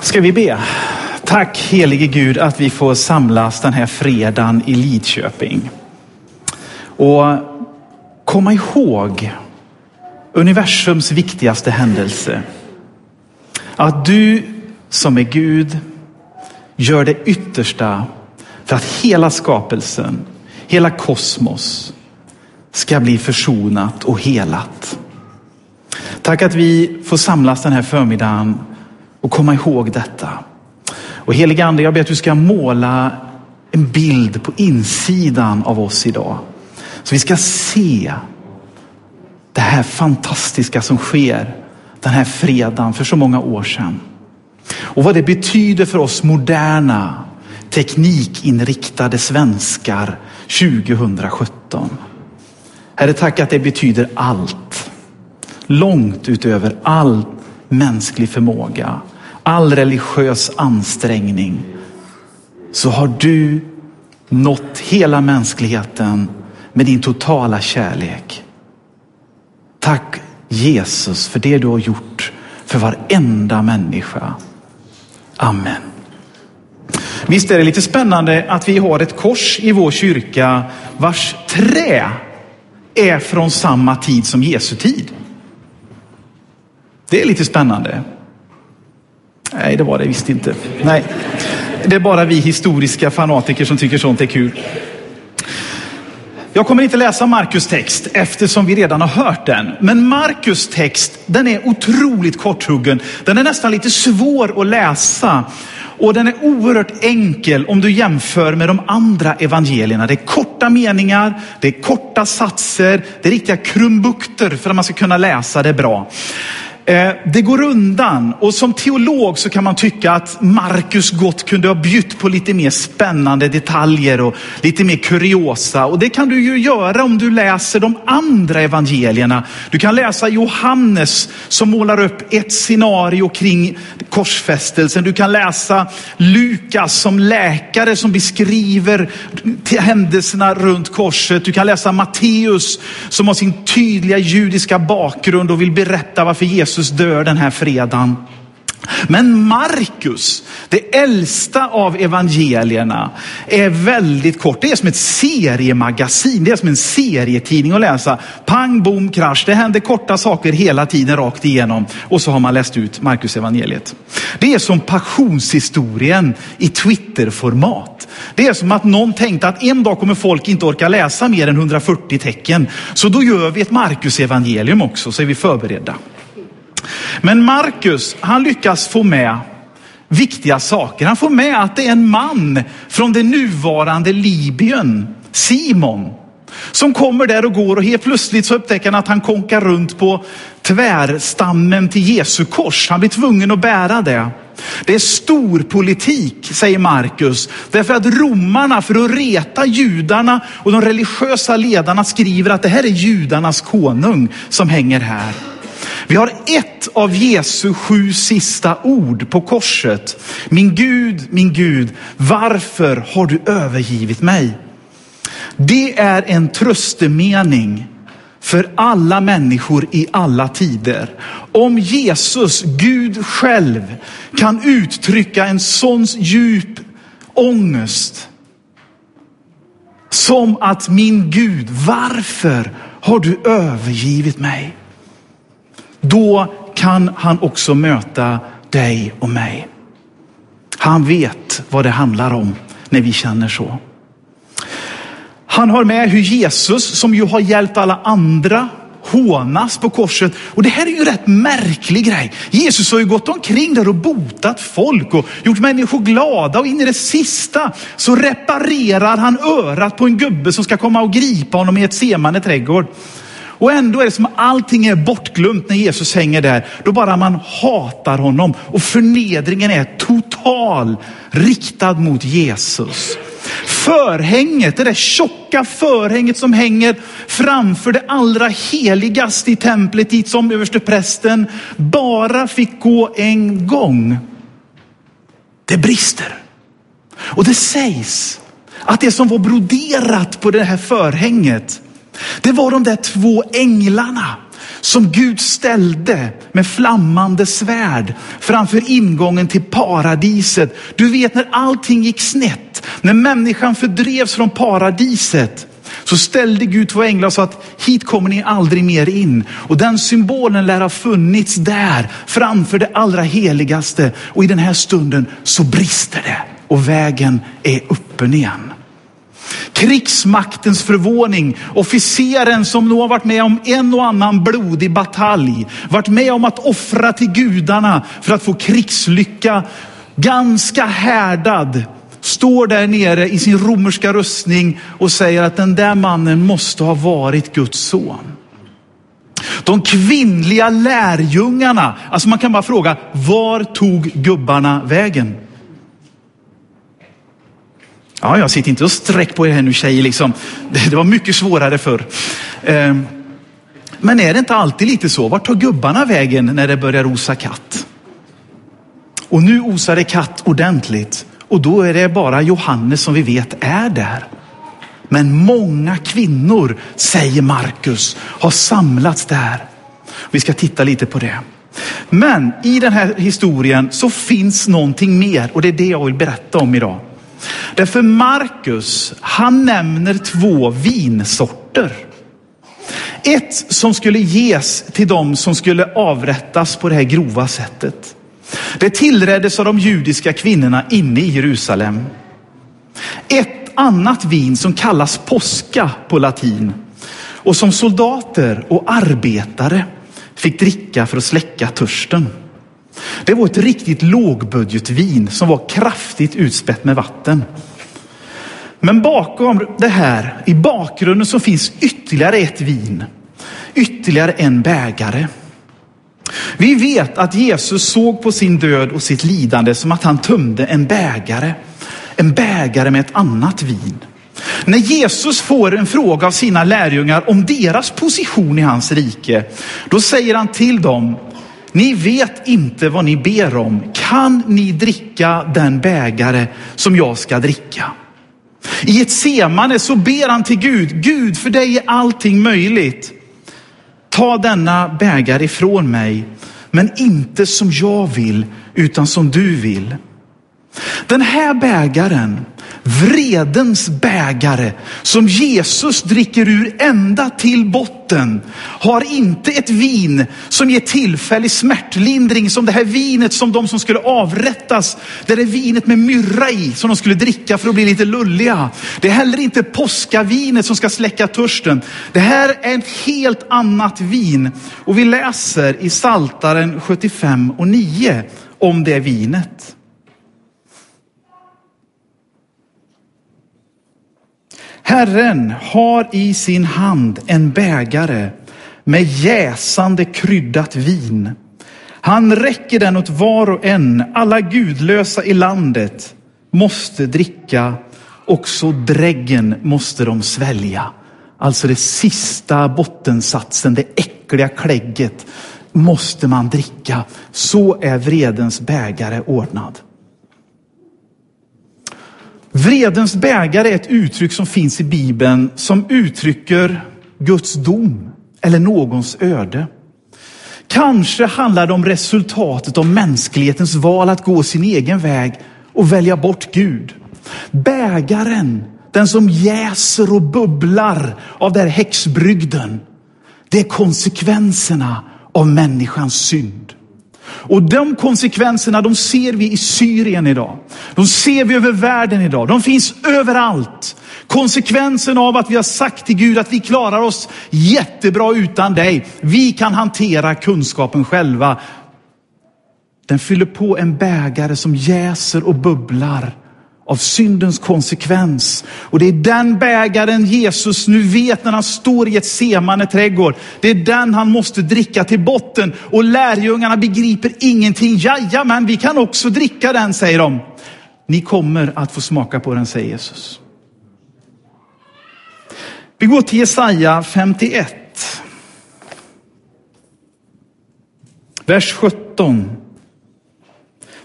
Ska vi be? Tack helige Gud att vi får samlas den här fredagen i Lidköping. Och komma ihåg universums viktigaste händelse. Att du som är Gud gör det yttersta för att hela skapelsen, hela kosmos ska bli försonat och helat. Tack att vi får samlas den här förmiddagen och komma ihåg detta. Och heliga Ande, jag ber att du ska måla en bild på insidan av oss idag. Så vi ska se det här fantastiska som sker den här fredagen för så många år sedan. Och vad det betyder för oss moderna teknikinriktade svenskar 2017. Herre, tack att det betyder allt. Långt utöver allt mänsklig förmåga, all religiös ansträngning, så har du nått hela mänskligheten med din totala kärlek. Tack Jesus för det du har gjort för varenda människa. Amen. Visst är det lite spännande att vi har ett kors i vår kyrka vars trä är från samma tid som Jesu tid. Det är lite spännande. Nej, det var det visst inte. Nej, det är bara vi historiska fanatiker som tycker sånt är kul. Jag kommer inte läsa Markus text eftersom vi redan har hört den. Men Markus text, den är otroligt korthuggen. Den är nästan lite svår att läsa. Och den är oerhört enkel om du jämför med de andra evangelierna. Det är korta meningar, det är korta satser, det är riktiga krumbukter för att man ska kunna läsa det bra. Eh, det går undan och som teolog så kan man tycka att Markus gott kunde ha bjudit på lite mer spännande detaljer och lite mer kuriosa. Och det kan du ju göra om du läser de andra evangelierna. Du kan läsa Johannes som målar upp ett scenario kring korsfästelsen. Du kan läsa Lukas som läkare som beskriver händelserna runt korset. Du kan läsa Matteus som har sin tydliga judiska bakgrund och vill berätta varför Jesus Jesus dör den här fredagen. Men Markus, det äldsta av evangelierna, är väldigt kort. Det är som ett seriemagasin, det är som en serietidning att läsa. Pang, bom, krasch. Det händer korta saker hela tiden rakt igenom. Och så har man läst ut Markus evangeliet. Det är som passionshistorien i Twitterformat. Det är som att någon tänkte att en dag kommer folk inte orka läsa mer än 140 tecken. Så då gör vi ett Markus evangelium också, så är vi förberedda. Men Markus, han lyckas få med viktiga saker. Han får med att det är en man från det nuvarande Libyen, Simon, som kommer där och går och helt plötsligt så upptäcker han att han konkar runt på tvärstammen till Jesu kors. Han blir tvungen att bära det. Det är stor politik, säger Markus, därför att romarna för att reta judarna och de religiösa ledarna skriver att det här är judarnas konung som hänger här. Vi har ett av Jesu sju sista ord på korset. Min Gud, min Gud, varför har du övergivit mig? Det är en tröstemening för alla människor i alla tider. Om Jesus, Gud själv, kan uttrycka en sån djup ångest. Som att min Gud, varför har du övergivit mig? Då kan han också möta dig och mig. Han vet vad det handlar om när vi känner så. Han har med hur Jesus, som ju har hjälpt alla andra, hånas på korset. Och det här är ju en rätt märklig grej. Jesus har ju gått omkring där och botat folk och gjort människor glada och in i det sista så reparerar han örat på en gubbe som ska komma och gripa honom i ett semane trädgård. Och ändå är det som att allting är bortglömt när Jesus hänger där. Då bara man hatar honom och förnedringen är total, riktad mot Jesus. Förhänget, det där tjocka förhänget som hänger framför det allra heligaste i templet dit som översteprästen bara fick gå en gång. Det brister. Och det sägs att det som var broderat på det här förhänget, det var de där två änglarna som Gud ställde med flammande svärd framför ingången till paradiset. Du vet när allting gick snett, när människan fördrevs från paradiset, så ställde Gud två änglar och sa att hit kommer ni aldrig mer in. Och den symbolen lär ha funnits där framför det allra heligaste. Och i den här stunden så brister det och vägen är öppen igen. Krigsmaktens förvåning, officeren som nog har varit med om en och annan blodig batalj, varit med om att offra till gudarna för att få krigslycka, ganska härdad, står där nere i sin romerska rustning och säger att den där mannen måste ha varit Guds son. De kvinnliga lärjungarna, alltså man kan bara fråga, var tog gubbarna vägen? Ja, jag sitter inte och sträck på er här nu tjejer, liksom. det, det var mycket svårare förr. Ehm. men är det inte alltid lite så? Vart tar gubbarna vägen när det börjar osa katt? Och nu osar det katt ordentligt. Och då är det bara Johannes som vi vet är där. Men många kvinnor, säger Markus, har samlats där. Vi ska titta lite på det. Men i den här historien så finns någonting mer och det är det jag vill berätta om idag. Därför Markus, han nämner två vinsorter. Ett som skulle ges till dem som skulle avrättas på det här grova sättet. Det tillreddes av de judiska kvinnorna inne i Jerusalem. Ett annat vin som kallas påska på latin och som soldater och arbetare fick dricka för att släcka törsten. Det var ett riktigt lågbudgetvin som var kraftigt utspätt med vatten. Men bakom det här, i bakgrunden så finns ytterligare ett vin, ytterligare en bägare. Vi vet att Jesus såg på sin död och sitt lidande som att han tömde en bägare, en bägare med ett annat vin. När Jesus får en fråga av sina lärjungar om deras position i hans rike, då säger han till dem, ni vet inte vad ni ber om. Kan ni dricka den bägare som jag ska dricka? I ett semane så ber han till Gud, Gud för dig är allting möjligt. Ta denna bägare ifrån mig, men inte som jag vill, utan som du vill. Den här bägaren, vredens bägare, som Jesus dricker ur ända till botten, har inte ett vin som ger tillfällig smärtlindring som det här vinet som de som skulle avrättas, det är vinet med myrra i som de skulle dricka för att bli lite lulliga. Det är heller inte påskavinet som ska släcka törsten. Det här är ett helt annat vin och vi läser i Saltaren 75 och 9 om det vinet. Herren har i sin hand en bägare med jäsande kryddat vin. Han räcker den åt var och en. Alla gudlösa i landet måste dricka. Också dräggen måste de svälja. Alltså det sista bottensatsen, det äckliga klägget måste man dricka. Så är vredens bägare ordnad. Vredens bägare är ett uttryck som finns i Bibeln som uttrycker Guds dom eller någons öde. Kanske handlar det om resultatet av mänsklighetens val att gå sin egen väg och välja bort Gud. Bägaren, den som jäser och bubblar av den här häxbrygden, det är konsekvenserna av människans synd. Och de konsekvenserna de ser vi i Syrien idag. De ser vi över världen idag. De finns överallt. Konsekvensen av att vi har sagt till Gud att vi klarar oss jättebra utan dig. Vi kan hantera kunskapen själva. Den fyller på en bägare som jäser och bubblar av syndens konsekvens. Och det är den bägaren Jesus nu vet när han står i ett semane trädgård. Det är den han måste dricka till botten. Och lärjungarna begriper ingenting. Jajamän, vi kan också dricka den, säger de. Ni kommer att få smaka på den, säger Jesus. Vi går till Jesaja 51. Vers 17.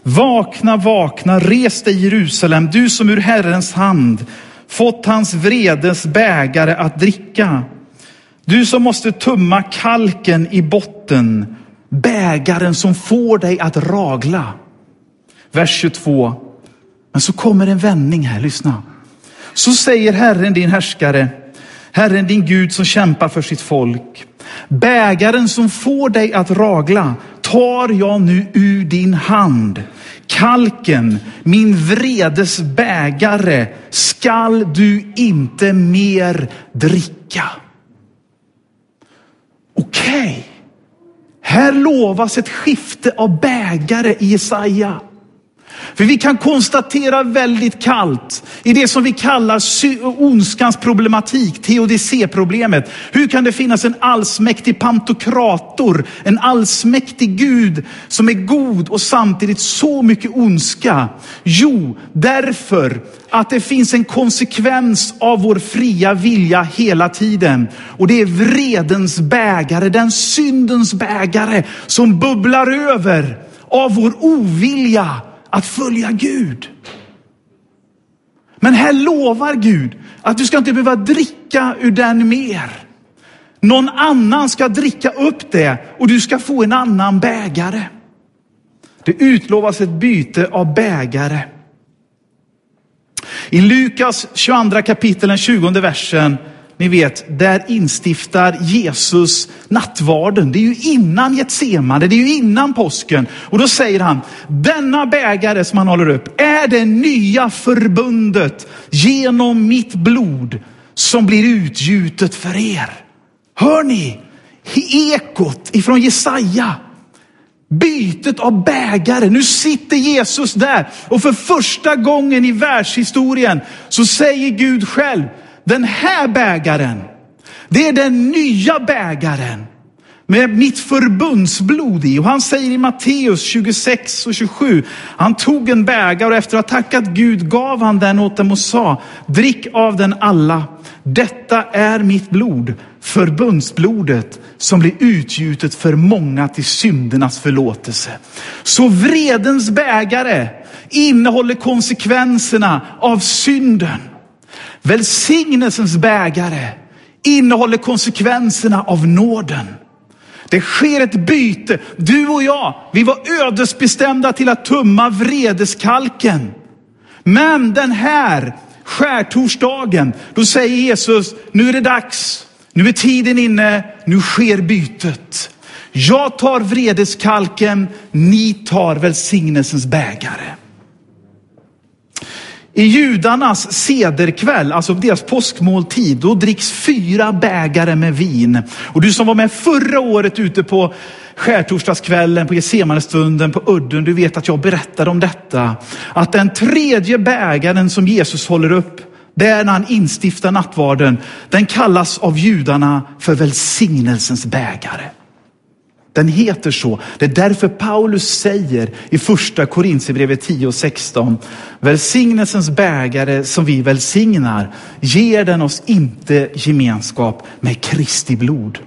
Vakna, vakna, res dig Jerusalem, du som ur Herrens hand fått hans vredes bägare att dricka. Du som måste tumma kalken i botten, bägaren som får dig att ragla. Vers 22. Men så kommer en vändning här, lyssna. Så säger Herren din härskare, Herren din Gud som kämpar för sitt folk. Bägaren som får dig att ragla tar jag nu ur din hand. Kalken, min vredes bägare, skall du inte mer dricka. Okej, okay. här lovas ett skifte av bägare i Jesaja. För vi kan konstatera väldigt kallt i det som vi kallar ondskans problematik, teodicé-problemet. Hur kan det finnas en allsmäktig pantokrator, en allsmäktig Gud som är god och samtidigt så mycket ondska? Jo, därför att det finns en konsekvens av vår fria vilja hela tiden. Och det är vredens bägare, den syndens bägare som bubblar över av vår ovilja att följa Gud. Men här lovar Gud att du ska inte behöva dricka ur den mer. Någon annan ska dricka upp det och du ska få en annan bägare. Det utlovas ett byte av bägare. I Lukas 22 kapitel, den 20 versen, ni vet, där instiftar Jesus nattvarden. Det är ju innan Getsemane, det är ju innan påsken. Och då säger han, denna bägare som han håller upp är det nya förbundet genom mitt blod som blir utgjutet för er. Hör ni ekot ifrån Jesaja? Bytet av bägare. Nu sitter Jesus där och för första gången i världshistorien så säger Gud själv, den här bägaren, det är den nya bägaren med mitt förbundsblod i. Och han säger i Matteus 26 och 27, han tog en bägare och efter att ha tackat Gud gav han den åt dem och sa, drick av den alla. Detta är mitt blod, förbundsblodet som blir utgjutet för många till syndernas förlåtelse. Så vredens bägare innehåller konsekvenserna av synden. Välsignelsens bägare innehåller konsekvenserna av nåden. Det sker ett byte. Du och jag, vi var ödesbestämda till att tumma vredeskalken. Men den här skärtorsdagen, då säger Jesus, nu är det dags. Nu är tiden inne, nu sker bytet. Jag tar vredeskalken, ni tar välsignelsens bägare. I judarnas sederkväll, alltså deras påskmåltid, då dricks fyra bägare med vin. Och du som var med förra året ute på skärtorsdagskvällen, på Getsemanestunden, på udden, du vet att jag berättade om detta. Att den tredje bägaren som Jesus håller upp, det är när han instiftar nattvarden, den kallas av judarna för välsignelsens bägare. Den heter så. Det är därför Paulus säger i första Korintierbrevet 10 och 16. Välsignelsens bägare som vi välsignar ger den oss inte gemenskap med Kristi blod.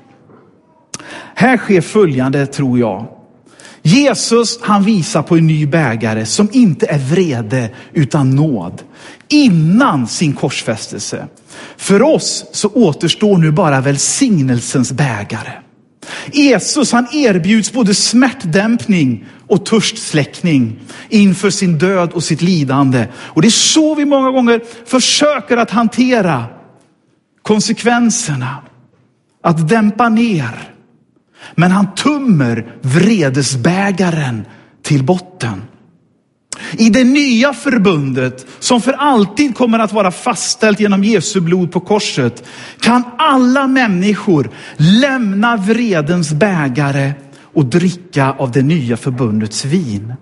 Här sker följande tror jag. Jesus han visar på en ny bägare som inte är vrede utan nåd. Innan sin korsfästelse. För oss så återstår nu bara välsignelsens bägare. Jesus han erbjuds både smärtdämpning och törstsläckning inför sin död och sitt lidande. Och det är så vi många gånger försöker att hantera konsekvenserna. Att dämpa ner. Men han tömmer vredesbägaren till botten. I det nya förbundet, som för alltid kommer att vara fastställt genom Jesu blod på korset, kan alla människor lämna vredens bägare och dricka av det nya förbundets vin.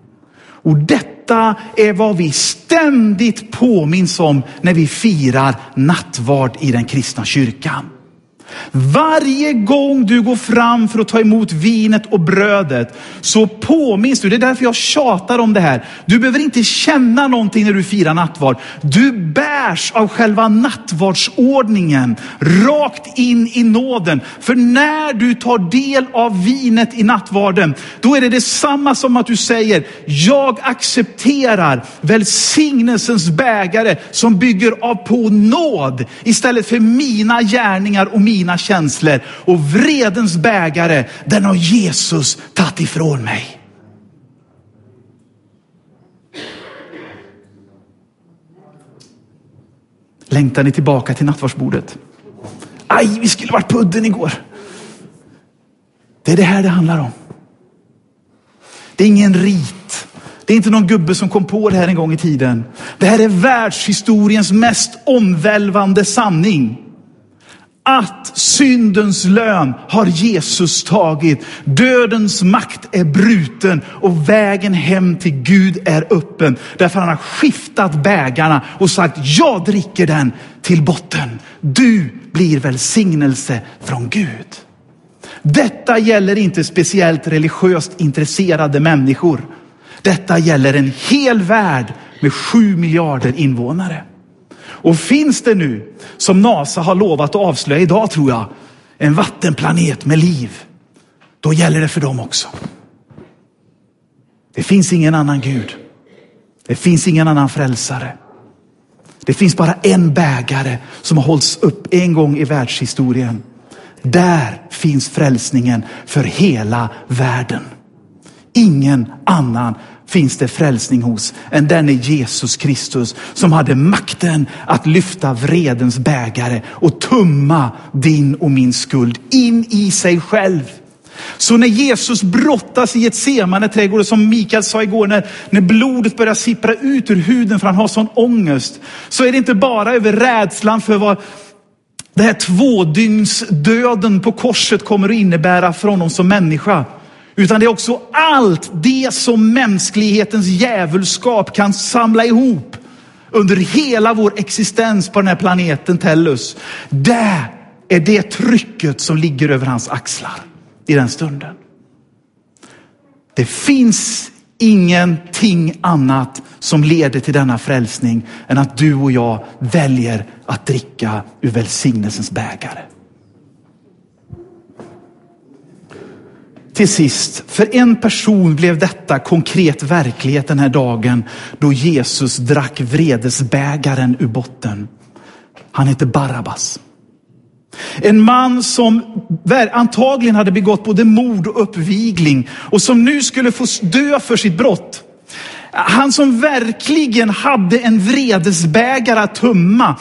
Och detta är vad vi ständigt påminns om när vi firar nattvard i den kristna kyrkan. Varje gång du går fram för att ta emot vinet och brödet så påminns du, det är därför jag tjatar om det här. Du behöver inte känna någonting när du firar nattvard. Du bärs av själva nattvardsordningen rakt in i nåden. För när du tar del av vinet i nattvarden, då är det detsamma som att du säger, jag accepterar välsignelsens bägare som bygger av på nåd istället för mina gärningar och mina mina känslor och vredens bägare, den har Jesus tagit ifrån mig. Längtar ni tillbaka till nattvardsbordet? Aj, vi skulle varit på udden igår. Det är det här det handlar om. Det är ingen rit. Det är inte någon gubbe som kom på det här en gång i tiden. Det här är världshistoriens mest omvälvande sanning. Att syndens lön har Jesus tagit. Dödens makt är bruten och vägen hem till Gud är öppen. Därför han har skiftat bägarna och sagt, jag dricker den till botten. Du blir välsignelse från Gud. Detta gäller inte speciellt religiöst intresserade människor. Detta gäller en hel värld med sju miljarder invånare. Och finns det nu, som NASA har lovat att avslöja idag tror jag, en vattenplanet med liv, då gäller det för dem också. Det finns ingen annan Gud. Det finns ingen annan frälsare. Det finns bara en bägare som har hållits upp en gång i världshistorien. Där finns frälsningen för hela världen. Ingen annan finns det frälsning hos än denne Jesus Kristus som hade makten att lyfta vredens bägare och tumma din och min skuld in i sig själv. Så när Jesus brottas i ett trädgård, som Mikael sa igår, när, när blodet börjar sippra ut ur huden för han har sån ångest, så är det inte bara över rädslan för vad den här tvådygnsdöden på korset kommer att innebära för honom som människa. Utan det är också allt det som mänsklighetens djävulskap kan samla ihop under hela vår existens på den här planeten Tellus. Det är det trycket som ligger över hans axlar i den stunden. Det finns ingenting annat som leder till denna frälsning än att du och jag väljer att dricka ur välsignelsens bägare. Till sist, för en person blev detta konkret verklighet den här dagen då Jesus drack vredesbägaren ur botten. Han hette Barabbas. En man som antagligen hade begått både mord och uppvigling och som nu skulle få dö för sitt brott. Han som verkligen hade en vredesbägare att tömma.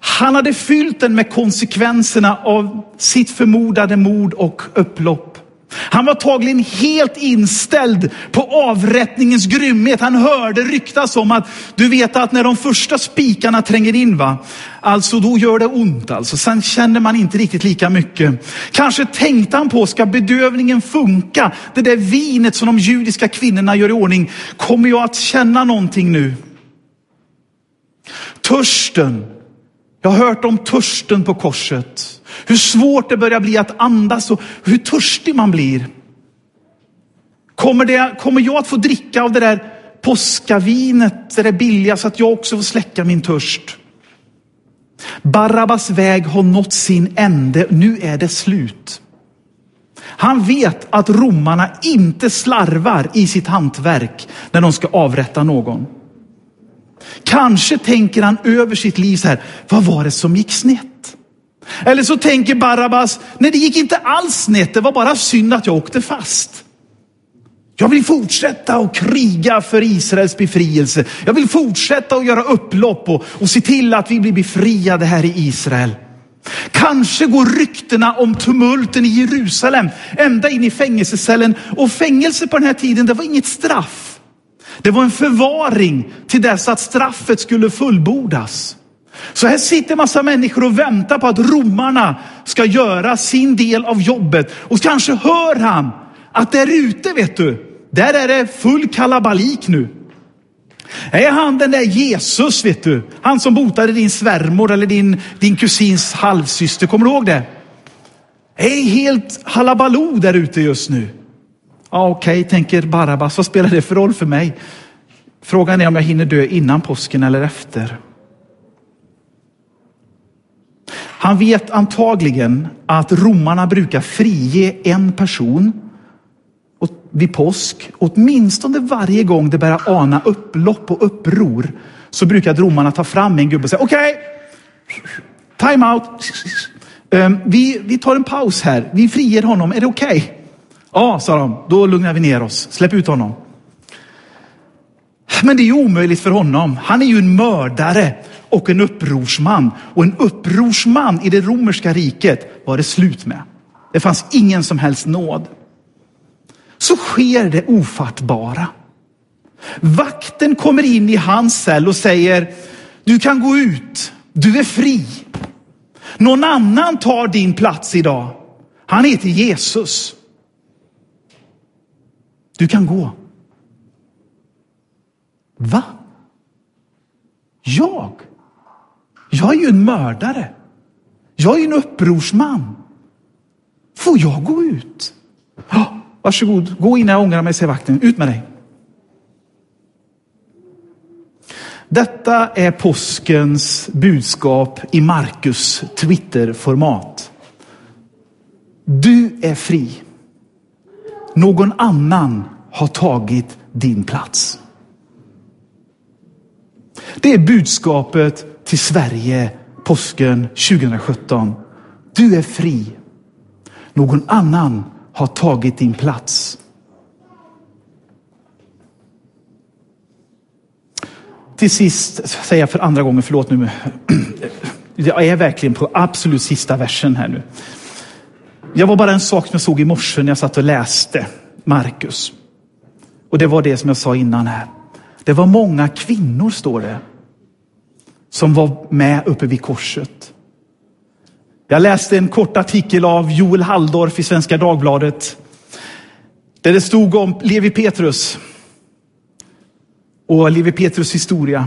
Han hade fyllt den med konsekvenserna av sitt förmodade mord och upplopp. Han var tagligen helt inställd på avrättningens grymhet. Han hörde ryktas om att, du vet att när de första spikarna tränger in, va? alltså då gör det ont. Alltså. Sen känner man inte riktigt lika mycket. Kanske tänkte han på, ska bedövningen funka? Det där vinet som de judiska kvinnorna gör i ordning, kommer jag att känna någonting nu? Törsten. Jag har hört om törsten på korset. Hur svårt det börjar bli att andas och hur törstig man blir. Kommer, det, kommer jag att få dricka av det där påskavinet, det där billiga, så att jag också får släcka min törst? Barabbas väg har nått sin ände, nu är det slut. Han vet att romarna inte slarvar i sitt hantverk när de ska avrätta någon. Kanske tänker han över sitt liv så här, vad var det som gick snett? Eller så tänker Barabbas, nej det gick inte alls snett, det var bara synd att jag åkte fast. Jag vill fortsätta att kriga för Israels befrielse. Jag vill fortsätta att göra upplopp och, och se till att vi blir befriade här i Israel. Kanske går ryktena om tumulten i Jerusalem ända in i fängelsecellen. Och fängelse på den här tiden, det var inget straff. Det var en förvaring till dess att straffet skulle fullbordas. Så här sitter massa människor och väntar på att romarna ska göra sin del av jobbet. Och kanske hör han att där ute, vet du, där är det full kalabalik nu. Är han den där Jesus, vet du? Han som botade din svärmor eller din, din kusins halvsyster. Kommer du ihåg det? Är helt halabaloo där ute just nu. Ja, Okej, okay, tänker Barabbas, vad spelar det för roll för mig? Frågan är om jag hinner dö innan påsken eller efter. Han vet antagligen att romarna brukar frige en person vid påsk. Åtminstone varje gång det börjar ana upplopp och uppror så brukar romarna ta fram en gubbe och säga okej, okay, time out. Ehm, vi, vi tar en paus här. Vi friger honom. Är det okej? Okay? Ja, sa de. Då lugnar vi ner oss. Släpp ut honom. Men det är omöjligt för honom. Han är ju en mördare och en upprorsman. Och en upprorsman i det romerska riket var det slut med. Det fanns ingen som helst nåd. Så sker det ofattbara. Vakten kommer in i hans cell och säger, du kan gå ut, du är fri. Någon annan tar din plats idag. Han heter Jesus. Du kan gå. Va? Jag? Jag är ju en mördare. Jag är ju en upprorsman. Får jag gå ut? Ja, varsågod, gå innan jag ångrar mig, säger vakten. Ut med dig. Detta är påskens budskap i Markus Twitter-format. Du är fri. Någon annan har tagit din plats. Det är budskapet till Sverige påsken 2017. Du är fri. Någon annan har tagit din plats. Till sist säger jag för andra gången, förlåt nu. Jag är verkligen på absolut sista versen här nu. Jag var bara en sak som jag såg i morse när jag satt och läste Markus. Och det var det som jag sa innan här. Det var många kvinnor, står det, som var med uppe vid korset. Jag läste en kort artikel av Joel Halldorf i Svenska Dagbladet. Där det stod om Levi Petrus och Levi Petrus historia.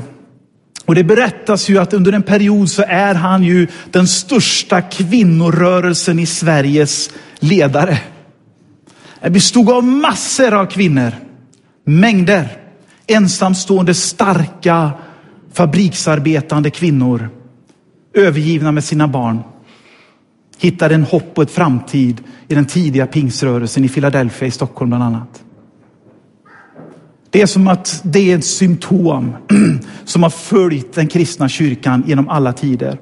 Och det berättas ju att under en period så är han ju den största kvinnorörelsen i Sveriges ledare. Det bestod av massor av kvinnor, mängder, ensamstående, starka, fabriksarbetande kvinnor, övergivna med sina barn, hittade en hopp och ett framtid i den tidiga pingsrörelsen i Philadelphia i Stockholm bland annat. Det är som att det är ett symptom som har följt den kristna kyrkan genom alla tider.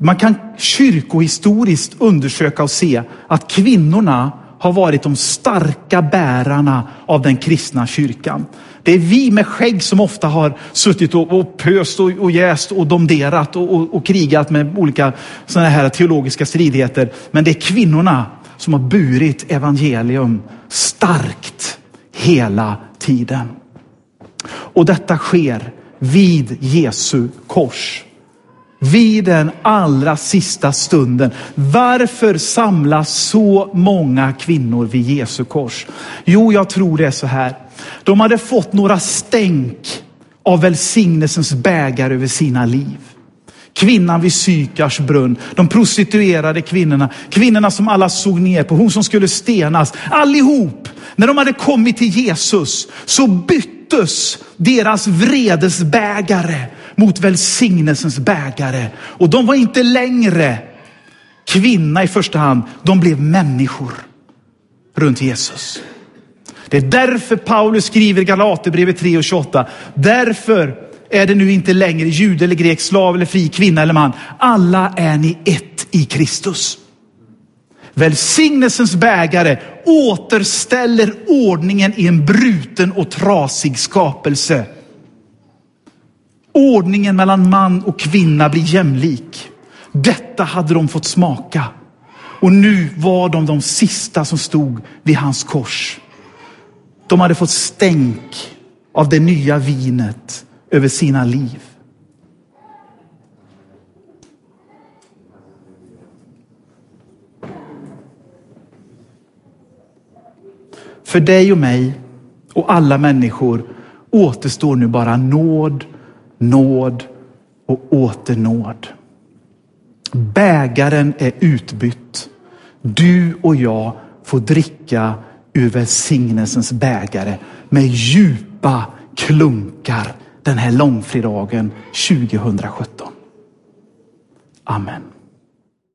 Man kan kyrkohistoriskt undersöka och se att kvinnorna har varit de starka bärarna av den kristna kyrkan. Det är vi med skägg som ofta har suttit och, och pöst och, och jäst och domderat och, och, och krigat med olika sådana här teologiska stridigheter. Men det är kvinnorna som har burit evangelium starkt hela tiden. Och detta sker vid Jesu kors. Vid den allra sista stunden. Varför samlas så många kvinnor vid Jesu kors? Jo, jag tror det är så här. De hade fått några stänk av välsignelsens bägare över sina liv. Kvinnan vid Sykars brunn, de prostituerade kvinnorna, kvinnorna som alla såg ner på, hon som skulle stenas. Allihop när de hade kommit till Jesus så byttes deras vredesbägare mot välsignelsens bägare. Och de var inte längre kvinna i första hand, de blev människor runt Jesus. Det är därför Paulus skriver i Galaterbrevet 3 och 28. Därför är det nu inte längre jude eller grek, slav eller fri, kvinna eller man. Alla är ni ett i Kristus. Välsignelsens bägare återställer ordningen i en bruten och trasig skapelse. Ordningen mellan man och kvinna blir jämlik. Detta hade de fått smaka. Och nu var de de sista som stod vid hans kors. De hade fått stänk av det nya vinet över sina liv. För dig och mig och alla människor återstår nu bara nåd, nåd och åter nåd. Bägaren är utbytt. Du och jag får dricka ur välsignelsens bägare med djupa klunkar den här långfredagen 2017. Amen.